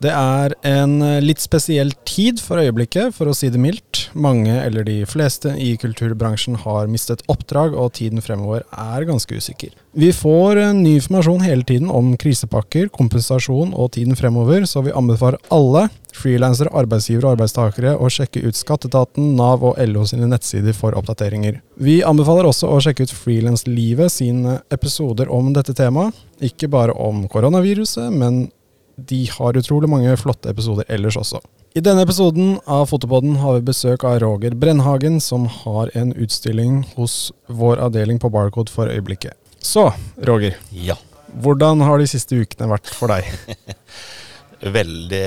Det er en eh, litt spesiell tid for øyeblikket, for å si det mildt. Mange, eller de fleste, i kulturbransjen har mistet oppdrag, og tiden fremover er ganske usikker. Vi får eh, ny informasjon hele tiden om krisepakker, kompensasjon og tiden fremover, så vi anbefaler alle, frilansere, arbeidsgivere og arbeidstakere, å sjekke ut Skatteetaten, Nav og LO sine nettsider for oppdateringer. Vi anbefaler også å sjekke ut Frilanslivet sine episoder om dette temaet. Ikke bare om koronaviruset, men de har utrolig mange flotte episoder ellers også. I denne episoden av Fotopodden har vi besøk av Roger Brennhagen, som har en utstilling hos vår avdeling på Barcode for øyeblikket. Så, Roger. Ja. Hvordan har de siste ukene vært for deg? Veldig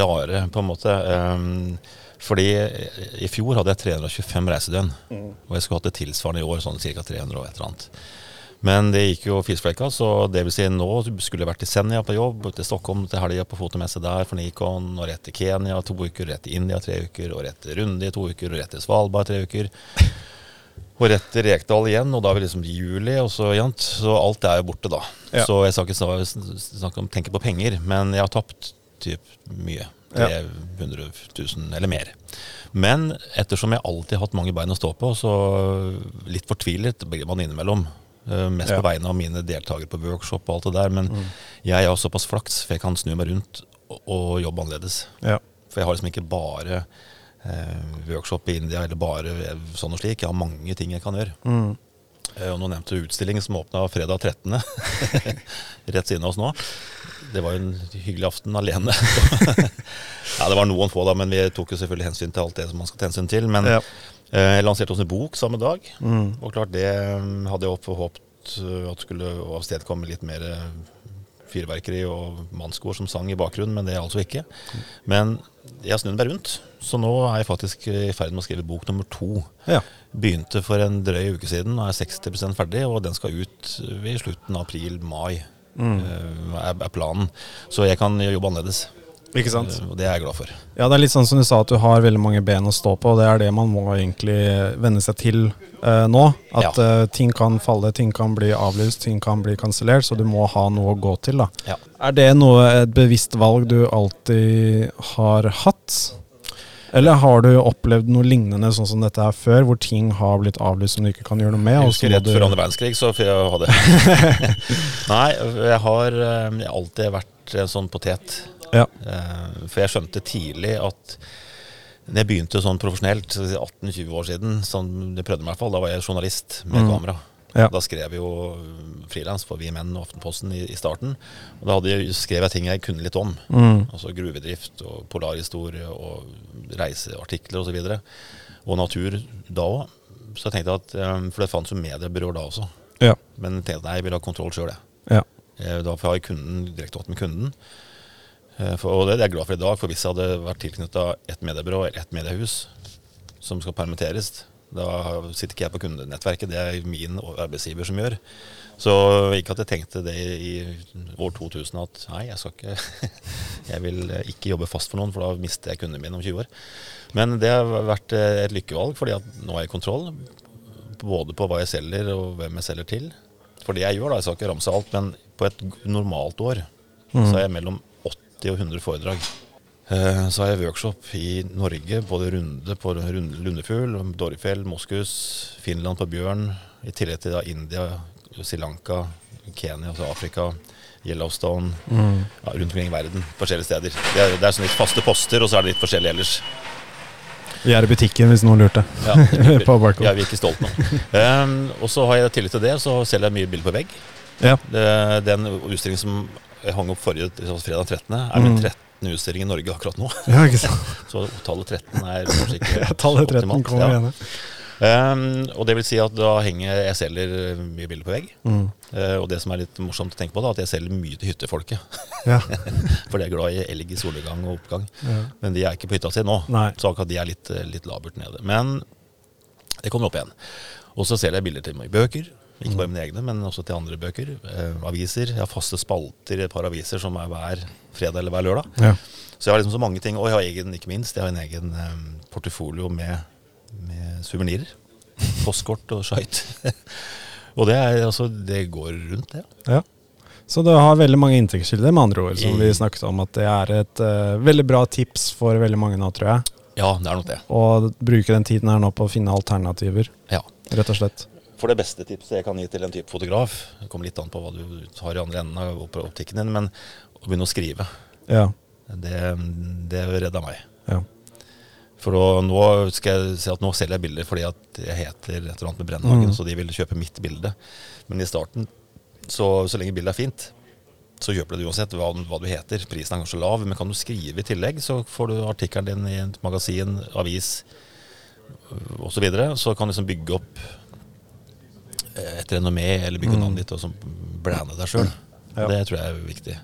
rare, på en måte. Um, fordi i fjor hadde jeg 325 reisedøgn, mm. og jeg skulle hatt det tilsvarende i år, sånn ca. 300 og et eller annet. Men det gikk jo fiseflekka, så det vil si nå skulle jeg vært i Senja på jobb, til Stockholm til helga på fotomesse der for Nikon, og rett til Kenya to uker, rett til India tre uker, og rett til Runde i to uker, og rett til Svalbard tre uker. Og rett til Rekdal igjen, og da er vi liksom i juli, og så jant, Så alt er jo borte, da. Ja. Så jeg skal ikke snakke om tenke på penger, men jeg har tapt typ mye. 300 000 eller mer. Men ettersom jeg alltid har hatt mange bein å stå på, så litt fortvilet blir man innimellom. Uh, mest ja. på vegne av mine deltakere på workshop og alt det der. Men mm. jeg har såpass flaks, for jeg kan snu meg rundt og, og jobbe annerledes. Ja. For jeg har liksom ikke bare uh, workshop i India eller bare sånn og slik. Jeg har mange ting jeg kan gjøre. Mm. Uh, og nå nevnte du utstillingen som åpna fredag 13. Rett siden av oss nå. Det var jo en hyggelig aften alene. ja, det var noen få, da, men vi tok jo selvfølgelig hensyn til alt det som man skal ta hensyn til. Men ja. Eh, jeg lanserte også en bok samme dag. Mm. Og klart det mm, hadde jeg håpet eh, at skulle avstedkomme litt mer eh, fyrverkeri og mannskor som sang i bakgrunnen, men det er altså ikke. Men jeg har snudd meg rundt, så nå er jeg faktisk i ferd med å skrive bok nummer to. Ja. Begynte for en drøy uke siden og er 60% ferdig, og den skal ut i slutten av april-mai. Mm. Er, er planen. Så jeg kan jobbe annerledes. Ikke sant? Og det er jeg glad for. Ja, det er litt sånn som du sa, at du har veldig mange ben å stå på. Og det er det man må egentlig venne seg til eh, nå. At ja. eh, ting kan falle, ting kan bli avlyst, ting kan bli kansellert. Så du må ha noe å gå til. da. Ja. Er det noe, et bevisst valg du alltid har hatt? Eller har du opplevd noe lignende sånn som dette her før, hvor ting har blitt avlyst som du ikke kan gjøre noe med? Jeg husker rett før andre verdenskrig, så får jeg ha det. Nei, jeg har eh, alltid vært en sånn potet. Ja. Eh, for jeg skjønte tidlig at når jeg begynte sånn profesjonelt, 18-20 år siden, sånn, jeg prøvde meg i hvert fall, da var jeg journalist med mm. kamera. Ja. Da skrev jeg jo frilans for Vi Menn og Aftenposten i, i, starten. Og da jeg, skrev jeg ting jeg kunne litt om. Mm. Altså gruvedrift og polarhistorie og reiseartikler osv. Og, så og natur da òg. Så jeg tenkte at, eh, For det fantes jo mediebyråer da også. Ja. Men jeg tenkte nei, jeg vil ha kontroll sjøl, jeg. Ja. Da får jeg kunden direkte med kunden. Eh, for, og det er jeg glad for i dag, for hvis jeg hadde vært tilknytta ett mediebyrå eller ett mediehus som skal permitteres, da sitter ikke jeg på kundenettverket, det er min arbeidsgiver som gjør. Så ikke at jeg tenkte det i år 2000 at nei, jeg skal ikke Jeg vil ikke jobbe fast for noen, for da mister jeg kundene mine om 20 år. Men det har vært et lykkevalg, fordi at nå har jeg kontroll. Både på hva jeg selger og hvem jeg selger til. For det jeg gjør, da, jeg skal ikke ramse alt, men på et normalt år mm. så er jeg mellom 80 og 100 foredrag. Eh, så har jeg workshop i Norge, både Runde på Lundefugl, Dorifjell, Moskus, Finland på bjørn. I tillegg til da India, Sri Lanka, Kenya, altså Afrika, Yellowstone. Mm. Ja, rundt omkring i verden, forskjellige steder. Det er, det er sånn litt faste poster, og så er det litt forskjellig ellers. Vi er i butikken, hvis noen lurte. Ja, på Barcode. Ja, vi er ikke stolt nå. um, og så har jeg tillegg til det, så selger jeg mye bilder på vegg. Ja. Det, den utstillingen som jeg hang opp forrige fredag 13., er min 13. Mm. utstilling i Norge akkurat nå. Ja, ikke sant? så tallet 13 er kanskje ikke tallet 13 optimalt. Kommer ja. Um, og det vil si at da henger jeg selger mye bilder på vegg. Mm. Uh, og det som er litt morsomt å tenke på, da, at jeg selger mye til hyttefolket. Ja. For de er glad i elg i solnedgang og oppgang. Ja. Men de er ikke på hytta si nå, Nei. så akkurat de er litt, litt labert nede. Men det kommer opp igjen. Og så selger jeg bilder til meg i bøker. Ikke bare mine egne, men også til andre bøker. Eh, aviser. Jeg har faste spalter i et par aviser som er hver fredag eller hver lørdag. Ja. Så jeg har liksom så mange ting. Og jeg har egen, ikke minst, jeg har en egen eh, portefolio med, med suvenirer. Postkort og skøyt. og det, er, altså, det går rundt, det. Ja. Så du har veldig mange inntektskilder, med andre ord, som vi snakket om. At det er et uh, veldig bra tips for veldig mange nå, tror jeg. Ja, det er nok det. Og bruke den tiden her nå på å finne alternativer, Ja. rett og slett. For det beste tipset jeg kan gi til en type fotograf, det kommer litt an på hva du har i andre enden av optikken din, men å begynne å skrive, Ja. det, det redda meg. ja. For å, nå skal jeg si at nå selger jeg bilder fordi at jeg heter et eller annet med Brennhagen, Mm. så de vil kjøpe mitt bilde. Men i starten, så, så lenge bildet er fint, så kjøper du det uansett hva, hva du heter. Prisen er kanskje lav, men kan du skrive i tillegg, så får du artikkelen din i et magasin, avis osv. Så, videre, så kan du liksom bygge opp et renommé, eller bygge navnet ditt og så deg sjøl. Ja. Det tror jeg er viktig.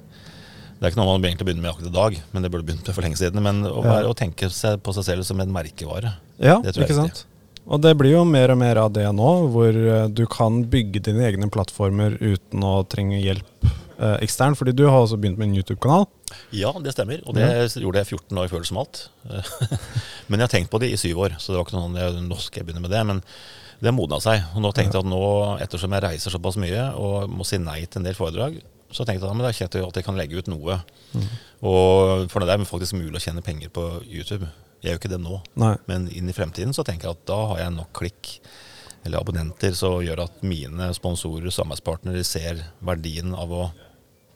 Det er ikke noe man egentlig begynner med akkurat i dag, men det burde begynt med for lenge siden. Men å, være, å tenke seg på seg selv som en merkevare. Ja, Det tror jeg er sant? Og det blir jo mer og mer av det nå, hvor eh, du kan bygge dine egne plattformer uten å trenge hjelp eh, ekstern. Fordi du har også begynt med en YouTube-kanal. Ja, det stemmer. Og det gjorde jeg 14 år før som alt. men jeg har tenkt på det i syv år, så det var ikke noe sånn jeg, nå skal jeg begynne med det. Men det modna seg. Og nå tenkte jeg at nå, ettersom jeg reiser såpass mye og må si nei til en del foredrag, så tenkte jeg at det er kjekt at jeg kan legge ut noe. Og For det er faktisk mulig å tjene penger på YouTube. Jeg gjør ikke det nå. Nei. Men inn i fremtiden så tenker jeg at da har jeg nok klikk eller abonnenter som gjør at mine sponsorer og samarbeidspartnere ser verdien av å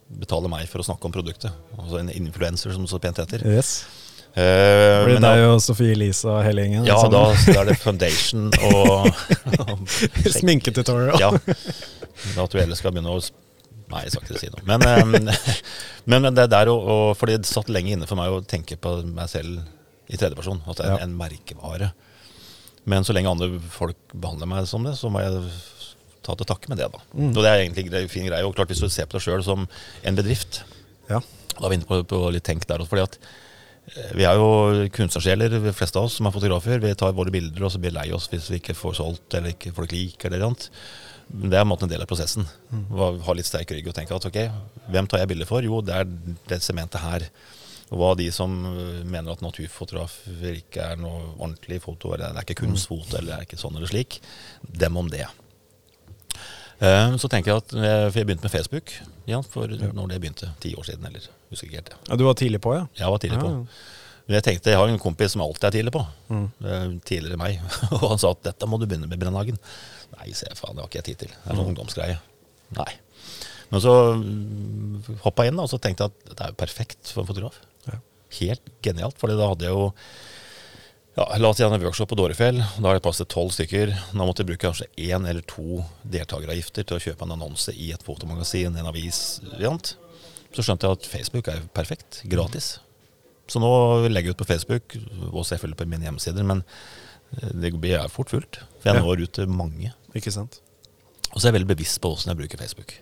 betale meg for å snakke om produktet. Altså en influenser, som så pent heter. Yes. Eh, Blir men det er deg og Sofie Elise og hele gjengen? ja, da, da er det foundation og, og Sminketutorial. Ja. Da tror jeg heller skal begynne å Nei, jeg skal ikke si noe. Men, eh, men, det er der å, å Fordi det satt lenge inne for meg å tenke på meg selv i tredjeperson. At det er Ja. en merkevare. Men så lenge andre folk behandler meg som det, så må jeg ta til takke med det, da. Mm. Og det er egentlig en fin greie. Og klart hvis du ser på deg sjøl som en bedrift, Ja. da er vi inne på, på litt tenk der også. Fordi at vi er jo kunstnersjeler, de fleste av oss som er fotografer. Vi tar våre bilder og så blir vi lei oss hvis vi ikke får solgt eller ikke folk liker eller annet. Men Det er en del av prosessen. Å Ha litt sterk rygg og tenke at ok, hvem tar jeg bilder for? Jo, det er det sementet her. Og hva de som øh, mener at naturfotografer ikke er noe ordentlig foto, eller det er ikke kunstfoto, eller det er ikke sånn eller slik, dem om det. Eh, Så tenker jeg at eh, For jeg begynte med Facebook igjen, for når det begynte. Ti år siden, eller husker ikke helt. Ja, du var tidlig på, ja? Jeg var tidlig på. Men jeg tenkte, jeg har en kompis som alltid er tidlig på. Mm. Tidligere meg. Og han sa at dette må du begynne med Brennhagen. Nei, se faen, det har ikke jeg tid til. Det er sånn ungdomsgreie. Nei. Men så mm, hoppa jeg inn og så tenkte jeg at det er jo perfekt for en fotograf. Ja. Helt genialt. For da hadde jeg jo ja, La oss si en workshop på Dårefjell. Da har det plass til tolv stykker. Da måtte jeg bruke kanskje én eller to deltakeravgifter til å kjøpe en annonse i et fotomagasin, en avis. variant. Så skjønte jeg at Facebook er perfekt. Gratis. Så nå legger jeg ut på Facebook, og selvfølgelig på mine hjemmesider, men eh, det blir fort fullt. For jeg når ut til mange. Ikke sant? Og så er jeg veldig bevisst på åssen jeg bruker Facebook.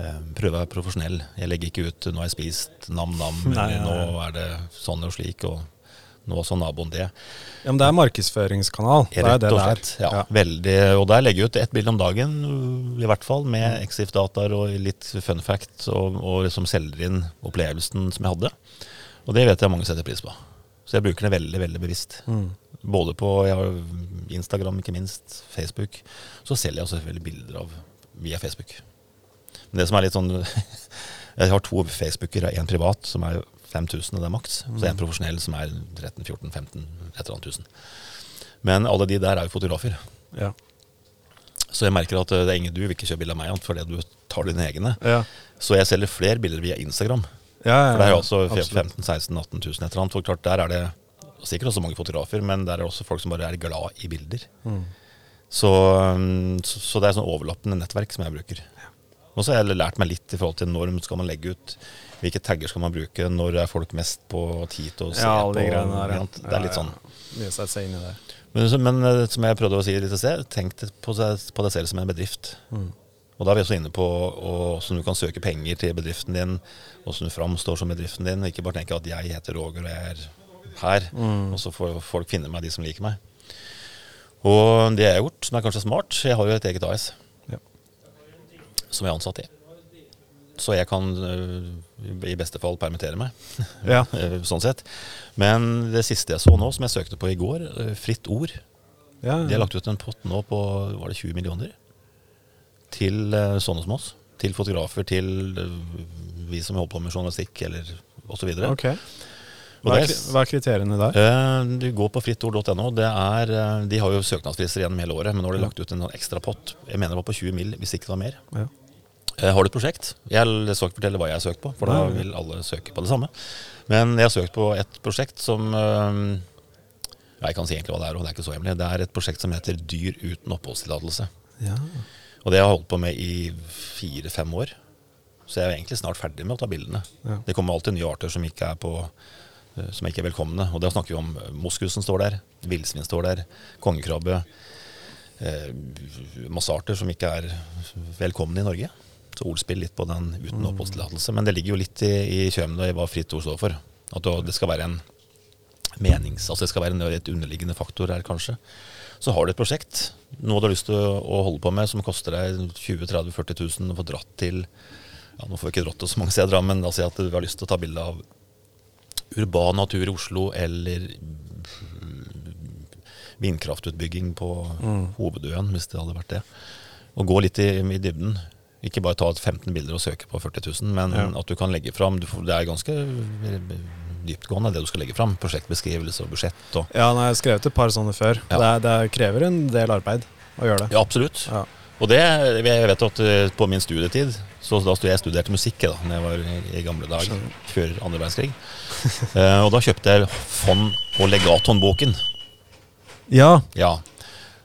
Eh, Prøver å være profesjonell. Jeg legger ikke ut 'nå har jeg spist nam-nam', 'nå er det sånn og slik', og 'nå sa naboen det'. Ja, men det er markedsføringskanal. Det er Rett det og det er. slett. Ja, Veldig, og der legger jeg ut ett bilde om dagen, i hvert fall, Mm. med Exif-dataer og litt fun fact, og, og liksom selger inn opplevelsen som jeg hadde. Og det vet jeg mange setter pris på. Så jeg bruker det veldig, veldig bevisst. Mm. Både på Instagram, ikke minst, Facebook. Så selger jeg også selvfølgelig bilder av via Facebook. Men det som er litt sånn Jeg har to Facebooker. én En privat, som er 5000, og det er maks. Så en profesjonell, som er 13 14 15 et eller annet tusen. Men alle de der er jo fotografer. Ja. Så jeg merker at eh, det er ingen du vil ikke kjøpe bilde av meg fordi du tar dine egne. Ja. Så jeg selger flere bilder via Instagram. Ja, ja, For det er jo også 15 16 18 000 et eller annet. For klart, der er det sikkert også mange fotografer, men der er det også folk som bare er glad i bilder. Mm. Så, så det er sånn overlappende nettverk som jeg bruker. Og så har jeg lært meg litt i forhold til når skal man legge ut, hvilke tagger skal man bruke, når er folk mest på tid til å se Ja, alle på. greiene der. ja. Det er litt sånn. I det. Men, men eh, som jeg prøvde å si litt i sted, tenk på, på deg selv som en bedrift. Mm. Og da er vi også inne på hvordan du kan søke penger til bedriften din, hvordan du framstår som bedriften din. Ikke bare tenke at jeg heter Roger og jeg er her, Mm. og så får folk finne meg, de som liker meg. Og det jeg har gjort, som er kanskje smart, jeg har jo et eget AS. Ja. som jeg er ansatt i. Så jeg kan øh, i beste fall permittere meg, Ja. øh, sånn sett. Men det siste jeg så nå, som jeg søkte på i går, øh, Fritt Ord, Ja, de har lagt ut en pott nå på var det 20 millioner til sånne som oss. Til fotografer, til vi som holder på med journalistikk eller osv. Ok. Hva er, hva er kriteriene der? Eh, Du går på frittord.no. Det eh, De har jo søknadsfrister gjennom hele året, men nå har de lagt ut en sånn ekstra pott. Jeg mener det var på 20 mill., hvis ikke det var mer. Ja. Eh, Har du et prosjekt? Jeg skal ikke fortelle hva jeg har søkt på, for da vil alle søke på det samme. Men jeg har søkt på et prosjekt som eh, Jeg kan si egentlig hva det er, og det er ikke så hemmelig. Det er et prosjekt som heter Dyr uten oppholdstillatelse. Ja. Og det har jeg holdt på med i fire-fem år. Så jeg er egentlig snart ferdig med å ta bildene. Ja. Det kommer alltid nye arter som ikke er på eh, som ikke er velkomne. Og da snakker vi om moskusen står der, villsvin står der, kongekrabbe. Eh, masse arter som ikke er velkomne i Norge. Så ordspill litt på den uten oppholdstillatelse. Men det ligger jo litt i, i kjømmet i hva fritt ord står for. At det- skal være en menings... Altså det skal være en, et underliggende faktor her, kanskje. Så har du et prosjekt, noe du har lyst til å holde på med, som koster deg 20 30 40 000 å få dratt til ja, Nå får vi ikke dratt til så mange steder, men altså at du har lyst til å ta bilde av urban natur i Oslo eller vindkraftutbygging på Hovedøen, hvis det hadde vært det. Og gå litt i, i dybden. Ikke bare ta 15 bilder og søke på 40 000, men Ja. at du kan legge fram Det er ganske eh, dyptgående, det du skal legge fram. Prosjektbeskrivelse og budsjett og ja, nei, jeg har skrevet et par sånne før. Ja. Det, det krever en del arbeid å gjøre det. Ja, absolutt. Ja. Og det, jeg vet at eh, på min studietid, så da jeg studerte musikk da når jeg var i, i gamle dager, før andre verdenskrig. uh, og da kjøpte jeg fond- og legathåndboken. Ja, Ja.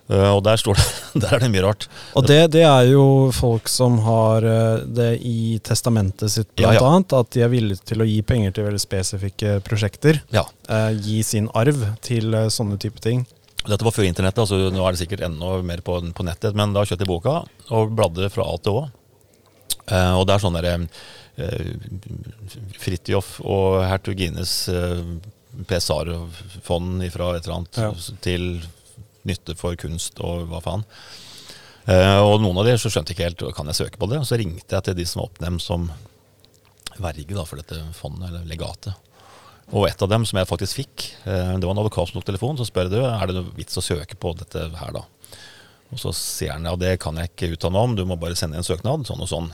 Eh, og der står det Der er det mye rart. og det, det er jo folk som har eh, det i testamentet sitt, Ja, blant ja. annet. At de er villige til å gi penger til veldig spesifikke prosjekter. Ja. Eh, gi sin arv til eh, sånne type ting. Dette var før internettet, altså nå er det sikkert enda mer på, på nettet. Men da kjøpte jeg boka og bladde fra A til Å. Eh, og det er sånn derre eh, Fridtjof og hertugines eh, Pesaro-fond fra et eller annet Ja. til nytte for kunst og hva faen. Uh, og noen av de så skjønte ikke helt kan jeg søke på det. Og så ringte jeg til de som var oppnevnt som verge da, for dette fondet, eller legatet. Og et av dem som jeg faktisk fikk, uh, det var en advokat som tok telefonen, så spør jeg du, er det noe vits å søke på dette her da. Og så sier han ja, det kan jeg ikke uttale meg om, du må bare sende en søknad, sånn og sånn.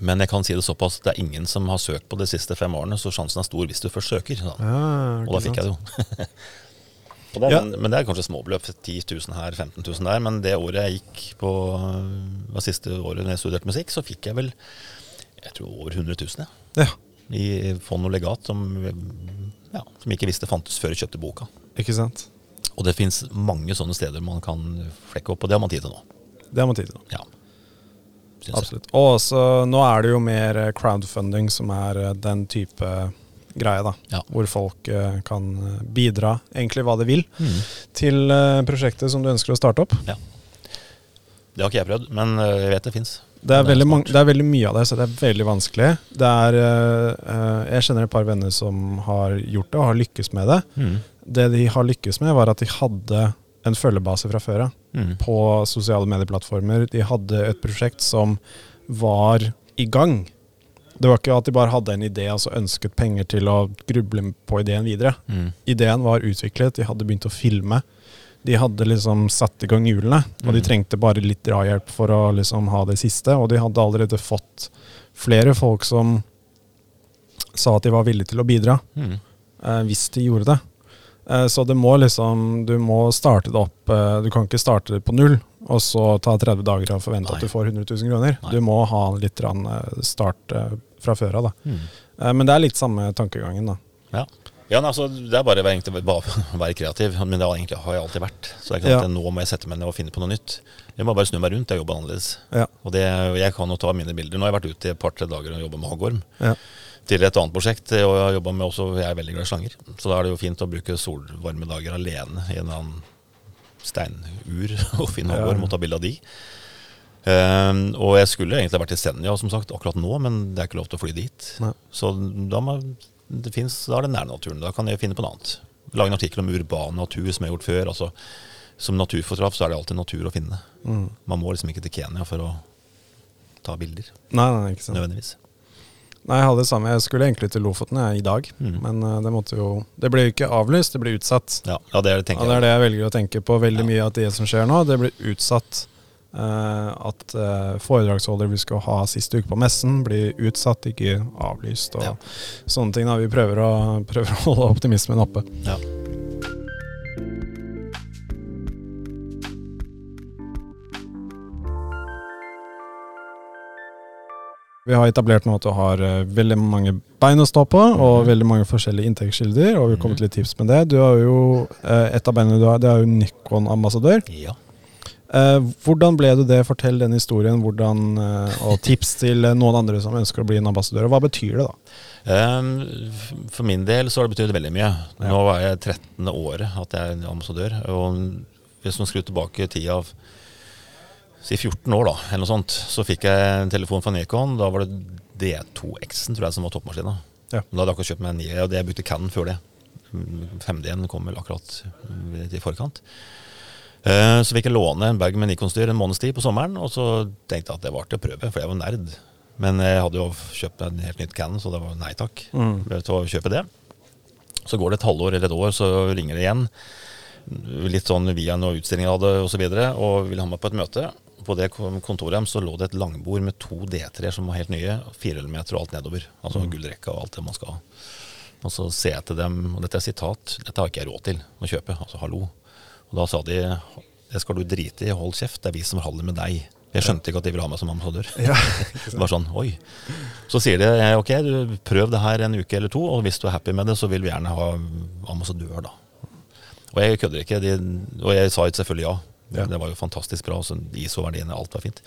Men jeg kan si det såpass, det er ingen som har søkt på de siste fem årene, så sjansen er stor hvis du først søker. Ja, Og da fikk jeg det jo. Er, Ja. men, det er kanskje småbeløp, 10 000 her, 15 000 der. Men det året jeg gikk på, var siste året når jeg studerte musikk, så fikk jeg vel jeg tror over 100 000 ja, Ja, i fond og legat som, ja, som ikke visste fantes før jeg kjøpte boka. ikke sant. Og det fins mange sånne steder man kan flekke opp, og det har man tid til nå. Det har man tid til. nå. Ja. Absolutt. Og også, nå er det jo mer crowdfunding som er eh, den type greie, da. Ja. Hvor folk uh, kan eh, bidra, egentlig hva de vil, Mm. til uh, prosjektet som du ønsker å starte opp. Det har ikke jeg prøvd, men jeg vet det fins. Det er, Det er veldig det er veldig mye av det, så det er veldig vanskelig. Det er, jeg kjenner et par venner som har gjort det, og har lykkes med det. Mm. Det de har lykkes med, var at de hadde en følgebase fra før av Mm. på sosiale medieplattformer. De hadde et prosjekt som var i gang. Det var ikke at de bare hadde en idé og så ønsket penger til å gruble på ideen videre. Mm. Ideen var utviklet, de hadde begynt å filme. De hadde liksom satt i gang hjulene, og de Mm. trengte bare litt drahjelp for å liksom ha det siste. Og de hadde allerede fått flere folk som sa at de var villige til å bidra, Mm. eh, hvis de gjorde det. Eh, så det må liksom Du må starte det opp eh, Du kan ikke starte det på null, og så ta 30 dager og forvente Nei. at du får 100 000 kroner. Nei. Du må ha litt start fra før av. Mm. Eh, men det er litt samme tankegangen, da. Ja. ja nei, altså, det er bare egentlig bare være kreativ, men det har, egentlig, har jeg alltid vært. Så det er ikke Ja. at nå må jeg sette meg ned og finne på noe nytt. Jeg må bare snu meg rundt. Jeg jobber annerledes. Ja. Og det, jeg kan jo ta mine bilder. Nå har jeg vært ute i et par-tre dager og jobba med hoggorm. Ja. Til et annet prosjekt. Og jeg har jobbet med også, jeg er veldig glad i slanger. Så da er det jo fint å bruke solvarme dager alene i en eller annen steinur og finne Ja. hoggorm og ta bilde av de. Ehm, og jeg skulle egentlig vært i Senja som sagt akkurat nå, men det er ikke lov til å fly dit. Nei. Så da, må, det finnes, da er det nærnaturen. Da kan jeg finne på noe annet. Lage en artikkel om urban natur som jeg har gjort før. Altså, som naturfotograf så er det alltid natur å finne. Mm. Man må liksom ikke til Kenya for å ta bilder, Nei, nei, ikke sant. nødvendigvis. Nei, jeg hadde det samme. Jeg skulle egentlig til Lofoten jeg, i dag, Mm. men uh, det måtte jo Det ble jo ikke avlyst, det ble utsatt. Ja, ja det er det, Ja, tenker det er jeg. det jeg velger å tenke på. Veldig Ja. mye av det som skjer nå, det blir utsatt. Eh, at eh, foredragsholder vi skal ha siste uke på messen, blir utsatt, ikke avlyst. Og Ja. sånne ting. da Vi prøver å, prøver å holde optimismen oppe. Ja. Vi har etablert nå at du har eh, veldig mange bein å stå på, og Mhm. veldig mange forskjellige inntektskilder. Og vi har kommet Mhm. litt tips med det. Du har jo, Et av beina du har, det er jo Nikon-ambassadør. Ja. Eh, hvordan ble du det? Fortell den historien. Hvordan, eh, og tips til eh, noen andre som ønsker å bli en ambassadør. Hva betyr det, da? Ehm, For min del så har det betydd veldig mye. Nå var jeg 13. året at jeg er ambassadør. Og hvis man skrur tilbake tida av si 14 år, da, eller noe sånt, så fikk jeg en telefon fra Nikon. Da var det D2X-en tror jeg som var toppmaskina. Ja. Da hadde jeg akkurat kjøpt meg en 9, og det jeg brukte Canon før det. 5D-en kom vel akkurat i forkant. Eh, Så fikk jeg låne en bag med Nikon-styr en måneds tid på sommeren, og så tenkte jeg at det var til å prøve, for jeg var nerd. Men jeg hadde jo kjøpt en helt nytt Canon, så det var nei takk Mm. til å kjøpe det. Så går det et halvår eller et år, så ringer det igjen. Litt sånn via noen utstillinger jeg hadde osv. Og, så videre, og vil ha meg på et møte. På det kontoret så lå det et langbord med to D3-er som var helt nye. Fire meter og alt nedover. Altså gullrekka og alt det man skal ha. Og så ser jeg til dem, og dette er sitat, dette har ikke jeg råd til å kjøpe. Altså hallo. Og da sa de det skal du drite i, hold kjeft, det er vi som holder med deg. Jeg skjønte ikke at de ville ha meg som ambassadør. det var sånn, oi. Så sier de ok, du prøv det her en uke eller to, og hvis du er happy med det, så vil vi gjerne ha ambassadør, da. Og jeg kødder ikke, de, og jeg sa selvfølgelig ja. Ja. Det var jo fantastisk bra, så ISO-verdiene, alt var fint.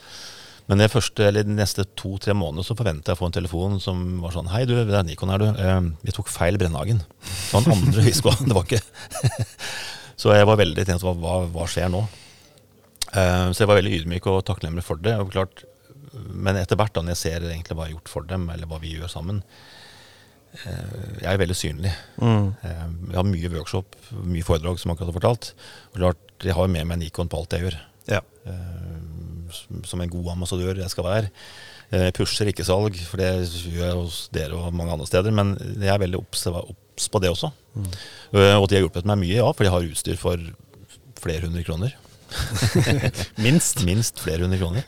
Men de første, eller de neste to-tre månedene så forventa jeg å få en telefon som var sånn Hei, du, det er Nikon her, du. Eh, vi tok feil Brennhagen. Det var den andre vi skulle ha. Det var ikke Så jeg var veldig tenkt på hva, hva skjer nå? Eh, så jeg var veldig ydmyk og takknemlig for det. Og klart, men etter hvert, da når jeg ser egentlig hva jeg har gjort for dem, eller hva vi gjør sammen eh, Jeg er veldig synlig. Mm. Eh, jeg har mye workshop, mye foredrag, som akkurat har fortalt. Og klart, jeg har med meg Nikon på alt jeg gjør. Ja. Som- en god ambassadør jeg skal være. Jeg pusher ikke salg, for det gjør jeg hos dere og mange andre steder. Men jeg er veldig obs obs på det også. Eh, Og de har hjulpet meg mye, ja, for de har utstyr for flere hundre kroner. Minst. Minst flere hundre kroner.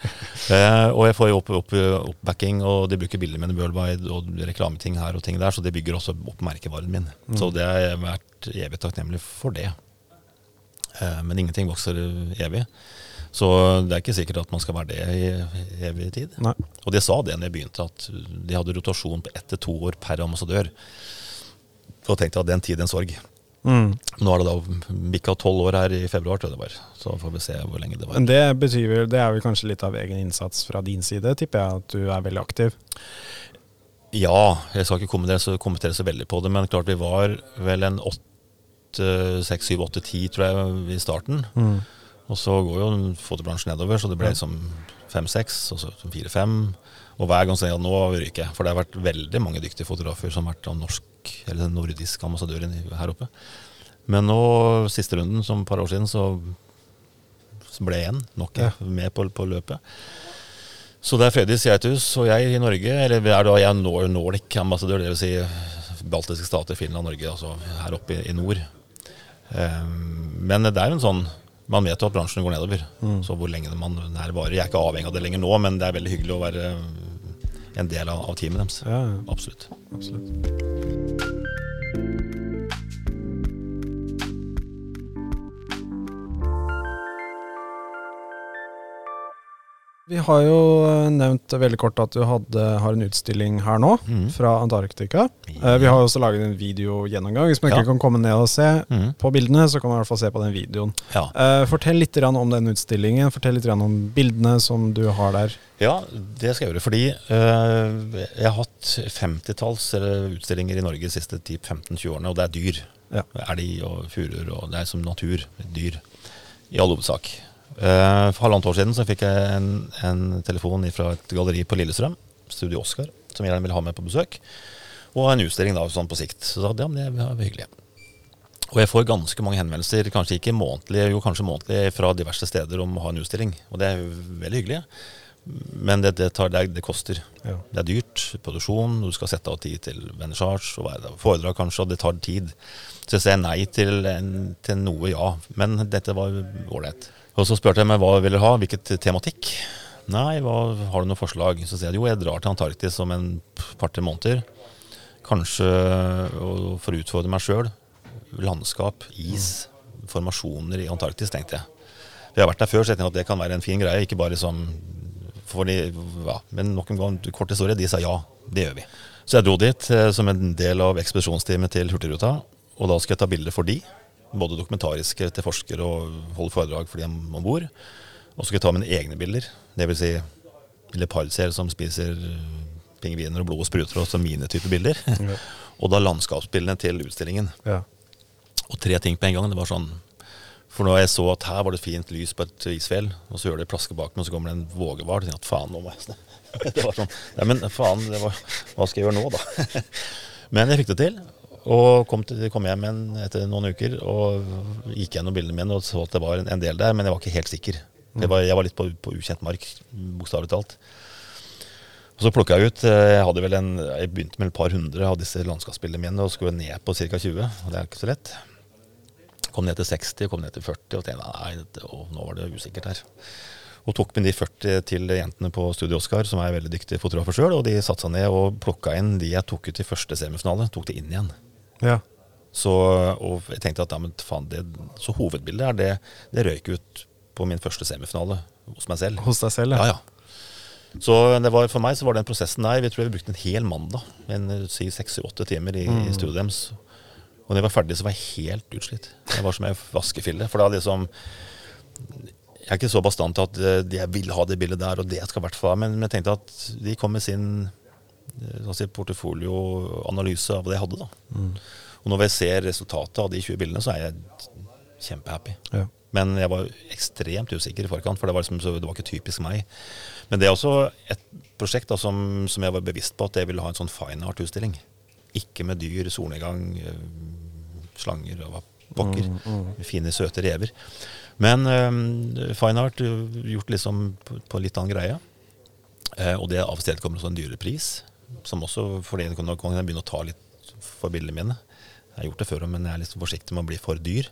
Eh, og jeg får jo opp, opp, oppbacking, og de bruker bilder mine worldwide, og reklameting her og ting der, så det bygger også opp merkevaren min. Så det har jeg vært evig takknemlig for det. Eh, men ingenting vokser evig. Så det er ikke sikkert at man skal være det i evig tid. Nei. Og de sa det når jeg begynte, at de hadde rotasjon på ett til to år per ambassadør. Og tenkte at den tid, en sorg. Mm. Nå er det da bikka tolv år her i februar, tror jeg det var. Så får vi se hvor lenge det var. Men det betyr vel Det er vel kanskje litt av egen innsats fra din side, tipper jeg, at du er veldig aktiv. Ja, jeg skal ikke kommentere så, kommentere så veldig på det, men klart vi var vel en åtte, seks, syv, åtte, ti, tror jeg, i starten. Mm. Og så går jo fotobransjen nedover, så det ble liksom fem-seks, og så fire-fem. Og hver gang sier jeg at nå ryker jeg. For det har vært veldig mange dyktige fotografer som har vært av norsk, eller nordisk ambassadør her oppe. Men nå, siste runden, som et par år siden, så, så ble jeg igjen nok Ja. med på, på løpet. Så det er Fredrik Geithus og jeg i Norge, eller er da jeg Nor- Nordic-ambassadør, dvs. Si baltiske stater, Finland, Norge, altså her oppe i, i nord. Um, men det er jo en sånn Man vet jo at bransjen går nedover. Så hvor lenge man er varer Jeg er ikke avhengig av det lenger nå, men det er veldig hyggelig å være en del av, av teamet deres. Ja, ja, Absolutt. absolutt. Vi har jo eh, nevnt veldig kort at du hadde, har en utstilling her nå, mm. fra Antarktika. Yeah. Vi har også laget en videogjennomgang. Hvis man ikke Ja. kan komme ned og se mm. på bildene, så kan man i hvert fall se på den videoen. Ja. Eh, fortell litt om den utstillingen. Fortell litt om bildene som du har der. Ja, det skal jeg gjøre. Fordi øh, jeg har hatt 50-talls utstillinger i Norge de siste 10-15-20 årene, og det er dyr. Ja. Elg og furuer, og det er som natur. Dyr. I all hovedsak. Eh, for halvannet år siden så fikk jeg en, en telefon fra et galleri på Lillestrøm, Studio Oscar, som gjerne ville ha meg på besøk. Og en utstilling da, sånn på sikt. Så da, ja, men det var hyggelig. Og jeg får ganske mange henvendelser, kanskje ikke månedlig, jo kanskje månedlig, fra diverse steder om å ha en utstilling. Og det er veldig hyggelig. Men det, det, tar, det, det koster. Ja. Det er dyrt. Produksjon, du skal sette av tid til vernissasje og foredrag kanskje, og det tar tid. Så jeg sier nei til, en, til noe, ja. Men dette var ålreit. Og så spurte jeg meg hva jeg ville ha, hvilket tematikk. Nei, hva, har du noen forslag? Så sier jeg jo, jeg drar til Antarktis om en par-tre måneder. Kanskje for å utfordre meg sjøl. Landskap, is, formasjoner i Antarktis, tenkte jeg. Vi har vært der før, så jeg tenkte at det kan være en fin greie. Ikke bare som fordi, ja, Men nok en gang, kort historie, de sa ja, det gjør vi. Så jeg dro dit eh, som en del av ekspedisjonsteamet til Hurtigruta. Og da skal jeg ta bilder for de. Både dokumentariske til forskere og holde foredrag for dem om bord. Og så skal jeg ta mine egne bilder. Dvs. Si leopardseer som spiser eh, pingviner og blod og spruter, og så mine typer bilder. Ja. og da landskapsbildene til utstillingen. Ja. Og tre ting på en gang. Det var sånn For når jeg så at her var det fint lys på et isfjell, og så gjør det plaske bak meg, og så kommer det en vågehval, tenkte jeg at faen, nå må jeg. Det var sånn Nei, men faen, det var, hva skal jeg gjøre nå, da? Men jeg fikk det til. Og kom, til, kom hjem igjen etter noen uker og gikk gjennom bildene mine og så at det var en, del der, men jeg var ikke helt sikker. Jeg var, jeg var litt på, på ukjent mark, bokstavelig talt. Og så plukka jeg ut eh, Jeg hadde vel en, jeg begynte med et par hundre av disse landskapsbildene mine og skulle ned på ca. 20. Og det er ikke så lett. Kom ned til 60, kom ned til 40 og tenkte nei, dette, å, nå var det usikkert her. Og tok med de 40 til jentene på Studio Oscar, som er veldig dyktige fotografer sjøl. Og de satte seg ned og plukka inn de jeg tok ut i første semifinale. Tok det inn igjen. Ja. Så, og jeg tenkte at ja, men faen, det, så hovedbildet er det, det røyk ut på min første semifinale hos meg selv. Hos deg selv, Ja, ja. Så det var, for meg så var den prosessen der Vi tror vi brukte en hel mandag. En si seks-åtte timer i, i studioet deres. Og når jeg var ferdig, så var jeg helt utslitt. Jeg var som ei vaskefille. For da liksom Jeg er ikke så bastant til at eh, jeg vil ha det bildet der, og det skal i hvert fall ha. Men jeg tenkte at de kom med sin eh, si, portefolioanalyse av det jeg hadde. da. Og når jeg ser resultatet av de 20 bildene, så er jeg kjempehappy. Ja. Men jeg var ekstremt usikker i forkant, for det var, liksom, så det var ikke typisk meg. Men det er også et prosjekt da, som, som jeg var bevisst på at jeg ville ha en sånn fine art-utstilling. Ikke med dyr, solnedgang, øh, slanger og pokker. Mm, mm. Fine, søte rever. Men øh, fine art gjort liksom på, på litt annen greie. Eh, og det avstedkommer også en dyrere pris. Som også, fordi nå kan jeg begynne å ta litt for bildene mine. Jeg har gjort det før, men jeg er litt forsiktig med å bli for dyr.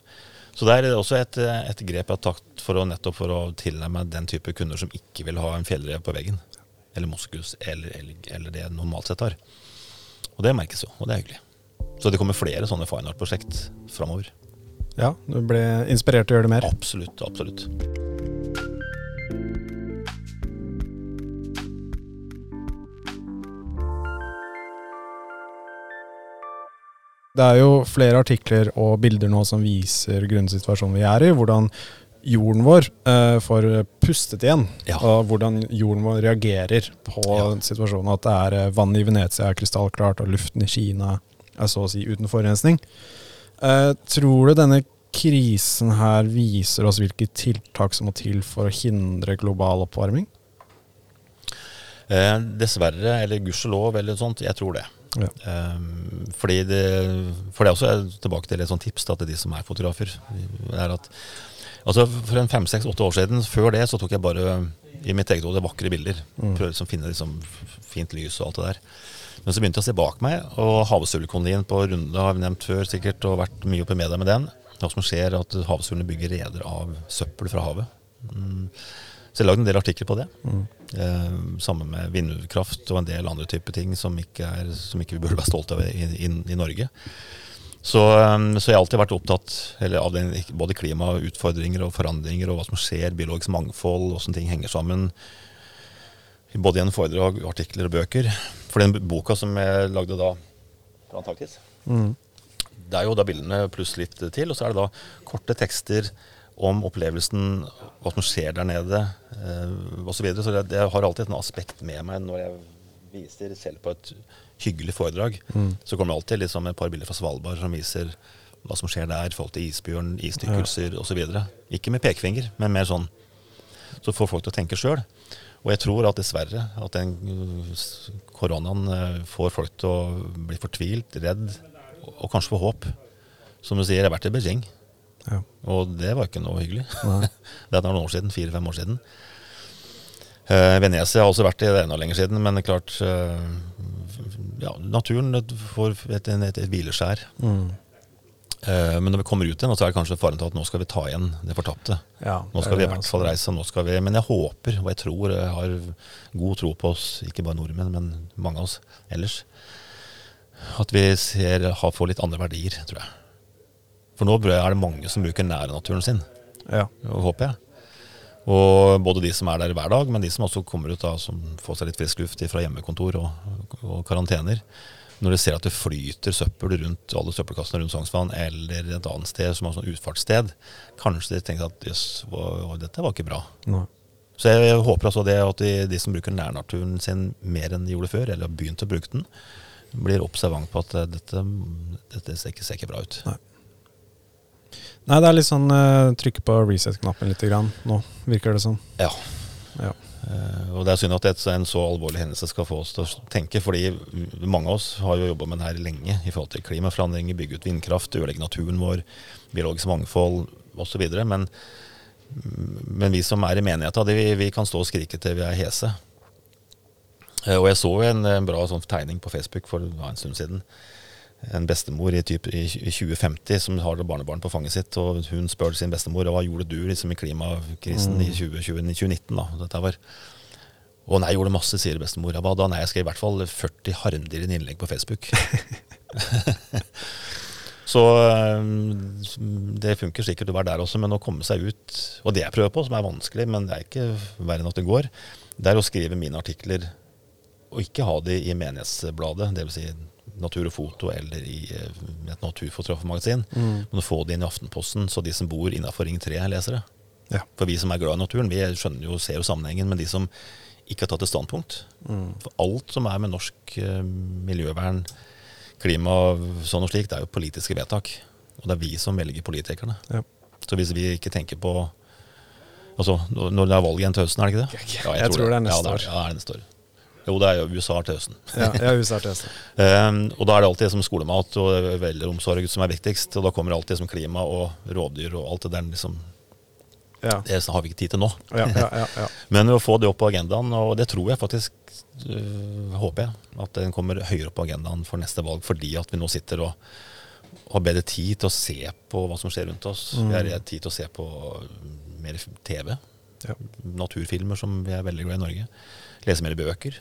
Så det er også et, et grep jeg har tatt for å, nettopp for å tilnærme den type kunder som ikke vil ha en fjellrev på veggen. Eller moskus, eller, eller, eller det jeg normalt sett har. Og det merkes jo, og det er hyggelig. Så det kommer flere sånne fine art-prosjekt framover. ja. Du ble inspirert til å gjøre det mer? Absolutt, absolutt. Det er jo flere artikler og bilder nå som viser grunnsituasjonen vi er i. Hvordan jorden vår eh, får pustet igjen. Ja. Og hvordan jorden vår reagerer på Ja. situasjonen. At det er eh, vann i Venezia er krystallklart, og luften i Kina er så å si uten forurensning. Eh, tror du denne krisen her viser oss hvilke tiltak som må til for å hindre global oppvarming? Eh, dessverre, eller gudskjelov, eller sånt, jeg tror det. Ja. Um, fordi det, for det er også tilbake til et sånt tips da, til de som er fotografer. Er at, altså for en fem, seks, åtte år siden, før det, så tok jeg bare i mitt eget hode vakre bilder. Prøvde liksom å finne liksom fint lys og alt det der. Men så begynte jeg å se bak meg, og havsuglekolonien på Runde har vi nevnt før sikkert, og vært mye oppe i media med den. Hva som skjer, er at havsuglene bygger reder av søppel fra havet. Mm. Så jeg lagde en del artikler på det. Eh, sammen med vindkraft og en del andre typer ting som ikke, er, som ikke vi burde være stolte av i, i, i Norge. Så, eh, så jeg har alltid vært opptatt eller av den, både klimautfordringer og forandringer og hva som skjer, biologisk mangfold, hvordan ting henger sammen. Både gjennom foredrag, artikler og bøker. For den boka som jeg lagde da fra Antarktis, det er jo da bildene pluss litt til, og så er det da korte tekster om opplevelsen, hva som skjer der nede eh, osv. Så, videre. så det, jeg har alltid et aspekt med meg når jeg viser selv på et hyggelig foredrag. Så kommer det alltid liksom et par bilder fra Svalbard som viser hva som skjer der i forhold til isbjørn, isdykkelser osv. Ikke med pekefinger, men mer sånn så får folk til å tenke sjøl. Og jeg tror at dessverre at den uh, koronaen uh, får folk til å bli fortvilt, redd, og, og kanskje få håp. Som du sier, jeg har vært i Beijing, Ja. og det var ikke noe hyggelig. Det er noen år siden, fire-fem år siden. Eh, Venezia har også vært i det enda lenger siden, men klart eh, ja, Naturen får et, et, et hvileskjær. Mm. Eh, men når vi kommer ut igjen, så er det kanskje faren til at nå skal vi ta igjen det fortapte. Ja, Nå skal vi i hvert fall reise. Nå skal vi, men jeg håper, og jeg tror, jeg har god tro på oss, ikke bare nordmenn, men mange av oss ellers, at vi ser, får litt andre verdier, tror jeg. For nå er det mange som bruker nærnaturen sin, Ja. håper jeg. Og både de som er der hver dag, men de som også kommer ut da, som får seg litt frisk luft fra hjemmekontor og, og karantener. Når de ser at det flyter søppel rundt alle søppelkassene rundt Sognsvann, eller et annet sted som har sånn utfartssted, kanskje de tenker at jøss, dette var ikke bra. Nei. Så jeg, jeg håper altså det at de, de som bruker nærnaturen sin mer enn de gjorde før, eller har begynt å bruke den, blir observant på at eh, dette, dette ser, ikke, ser ikke bra ut. Nei. Nei, det er litt sånn uh, trykke på reset-knappen litt grann nå, virker det som. Ja. Ja. Uh, og det er synd at et, en så alvorlig hendelse skal få oss til å tenke, fordi mange av oss har jo jobba med det her lenge i forhold til klimaforandringer, bygge ut vindkraft, ødelegge naturen vår, biologisk mangfold osv. Men, men vi som er i menigheta, vi, vi kan stå og skrike til vi er hese. Uh, og jeg så en, en bra sånn tegning på Facebook for en stund siden. En bestemor i, type, i 2050 som har barnebarn på fanget sitt, og hun spør sin bestemor hva gjorde du liksom, i klimakrisen i 2020, 2019. da, dette var. Å nei, jeg gjorde masse, sier bestemor. Hva da? Nei, jeg skrev i hvert fall 40 harmdirrende innlegg på Facebook. Så det funker sikkert å være der også, men å komme seg ut Og det jeg prøver på, som er vanskelig, men det er ikke verre enn at det går, det er å skrive mine artikler og ikke ha de i Menighetsbladet, dvs. Si Natur og Foto eller i eh, et naturfotografmagasin, men å få det inn i Aftenposten, så de som bor innafor Ring 3, leser det. Ja. For vi som er glad i naturen, vi skjønner jo, ser jo sammenhengen, men de som ikke har tatt et standpunkt For alt som er med norsk eh, miljøvern, klima sånn og slik, det er jo politiske vedtak. Og det er vi som velger politikerne. Ja. Så hvis vi ikke tenker på Altså, når det er valg igjen til høsten, er det ikke det? Ja, Jeg tror det er neste ja, det år. Ja, det er neste år. Jo, det er jo USA til høsten. Ja, ja, USA til høsten. Um, og da er det alltid som skolemat og velomsorg som er viktigst. Og da kommer alltid som klima og rovdyr og alt det der. Liksom, Ja. det har vi ikke tid til nå. Ja, ja, ja, ja. Men å få det opp på agendaen, og det tror jeg faktisk, øh, håper jeg, at den kommer høyere opp på agendaen for neste valg, fordi at vi nå sitter og har bedre tid til å se på hva som skjer rundt oss. Vi har tid til å se på mer TV, Ja. naturfilmer som vi er veldig glad i i Norge. Lese mer bøker,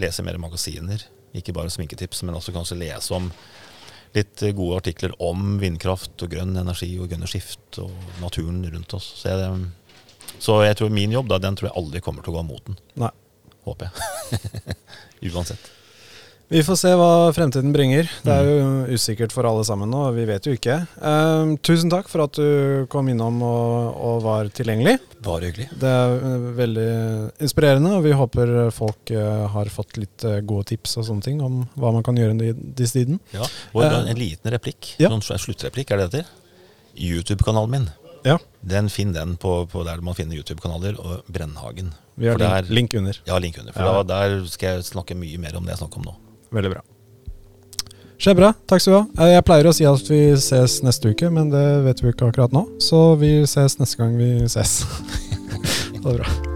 lese mer magasiner. Ikke bare sminketips, men også kanskje lese om litt eh, gode artikler om vindkraft og grønn energi og grønne skift og naturen rundt oss. Så jeg, så jeg tror min jobb, da, den tror jeg aldri kommer til å gå av moten. Nei. Håper jeg. Uansett. Vi får se hva fremtiden bringer. Det er jo usikkert for alle sammen nå, vi vet jo ikke. Uh, tusen takk for at du kom innom og, og var tilgjengelig. Bare hyggelig. Det er eh, veldig inspirerende, og vi håper folk uh, har fått litt uh, gode tips og sånne ting om hva man kan gjøre i disse tiden. Ja. Og Eh, en liten replikk. ja. Sånn sluttreplikk, er det det heter? YouTube-kanalen min. Ja, Den Finn den på, på der man finner YouTube-kanaler, og Brennhagen. vi har link, der- link under. Ja, link under. For Ja. da, der skal jeg snakke mye mer om det jeg snakker om nå. Veldig bra. Skjebra, takk skal du ha. Eh, Jeg pleier å si at vi ses neste uke, men det vet vi ikke akkurat nå. Så vi ses neste gang vi ses. ha det bra.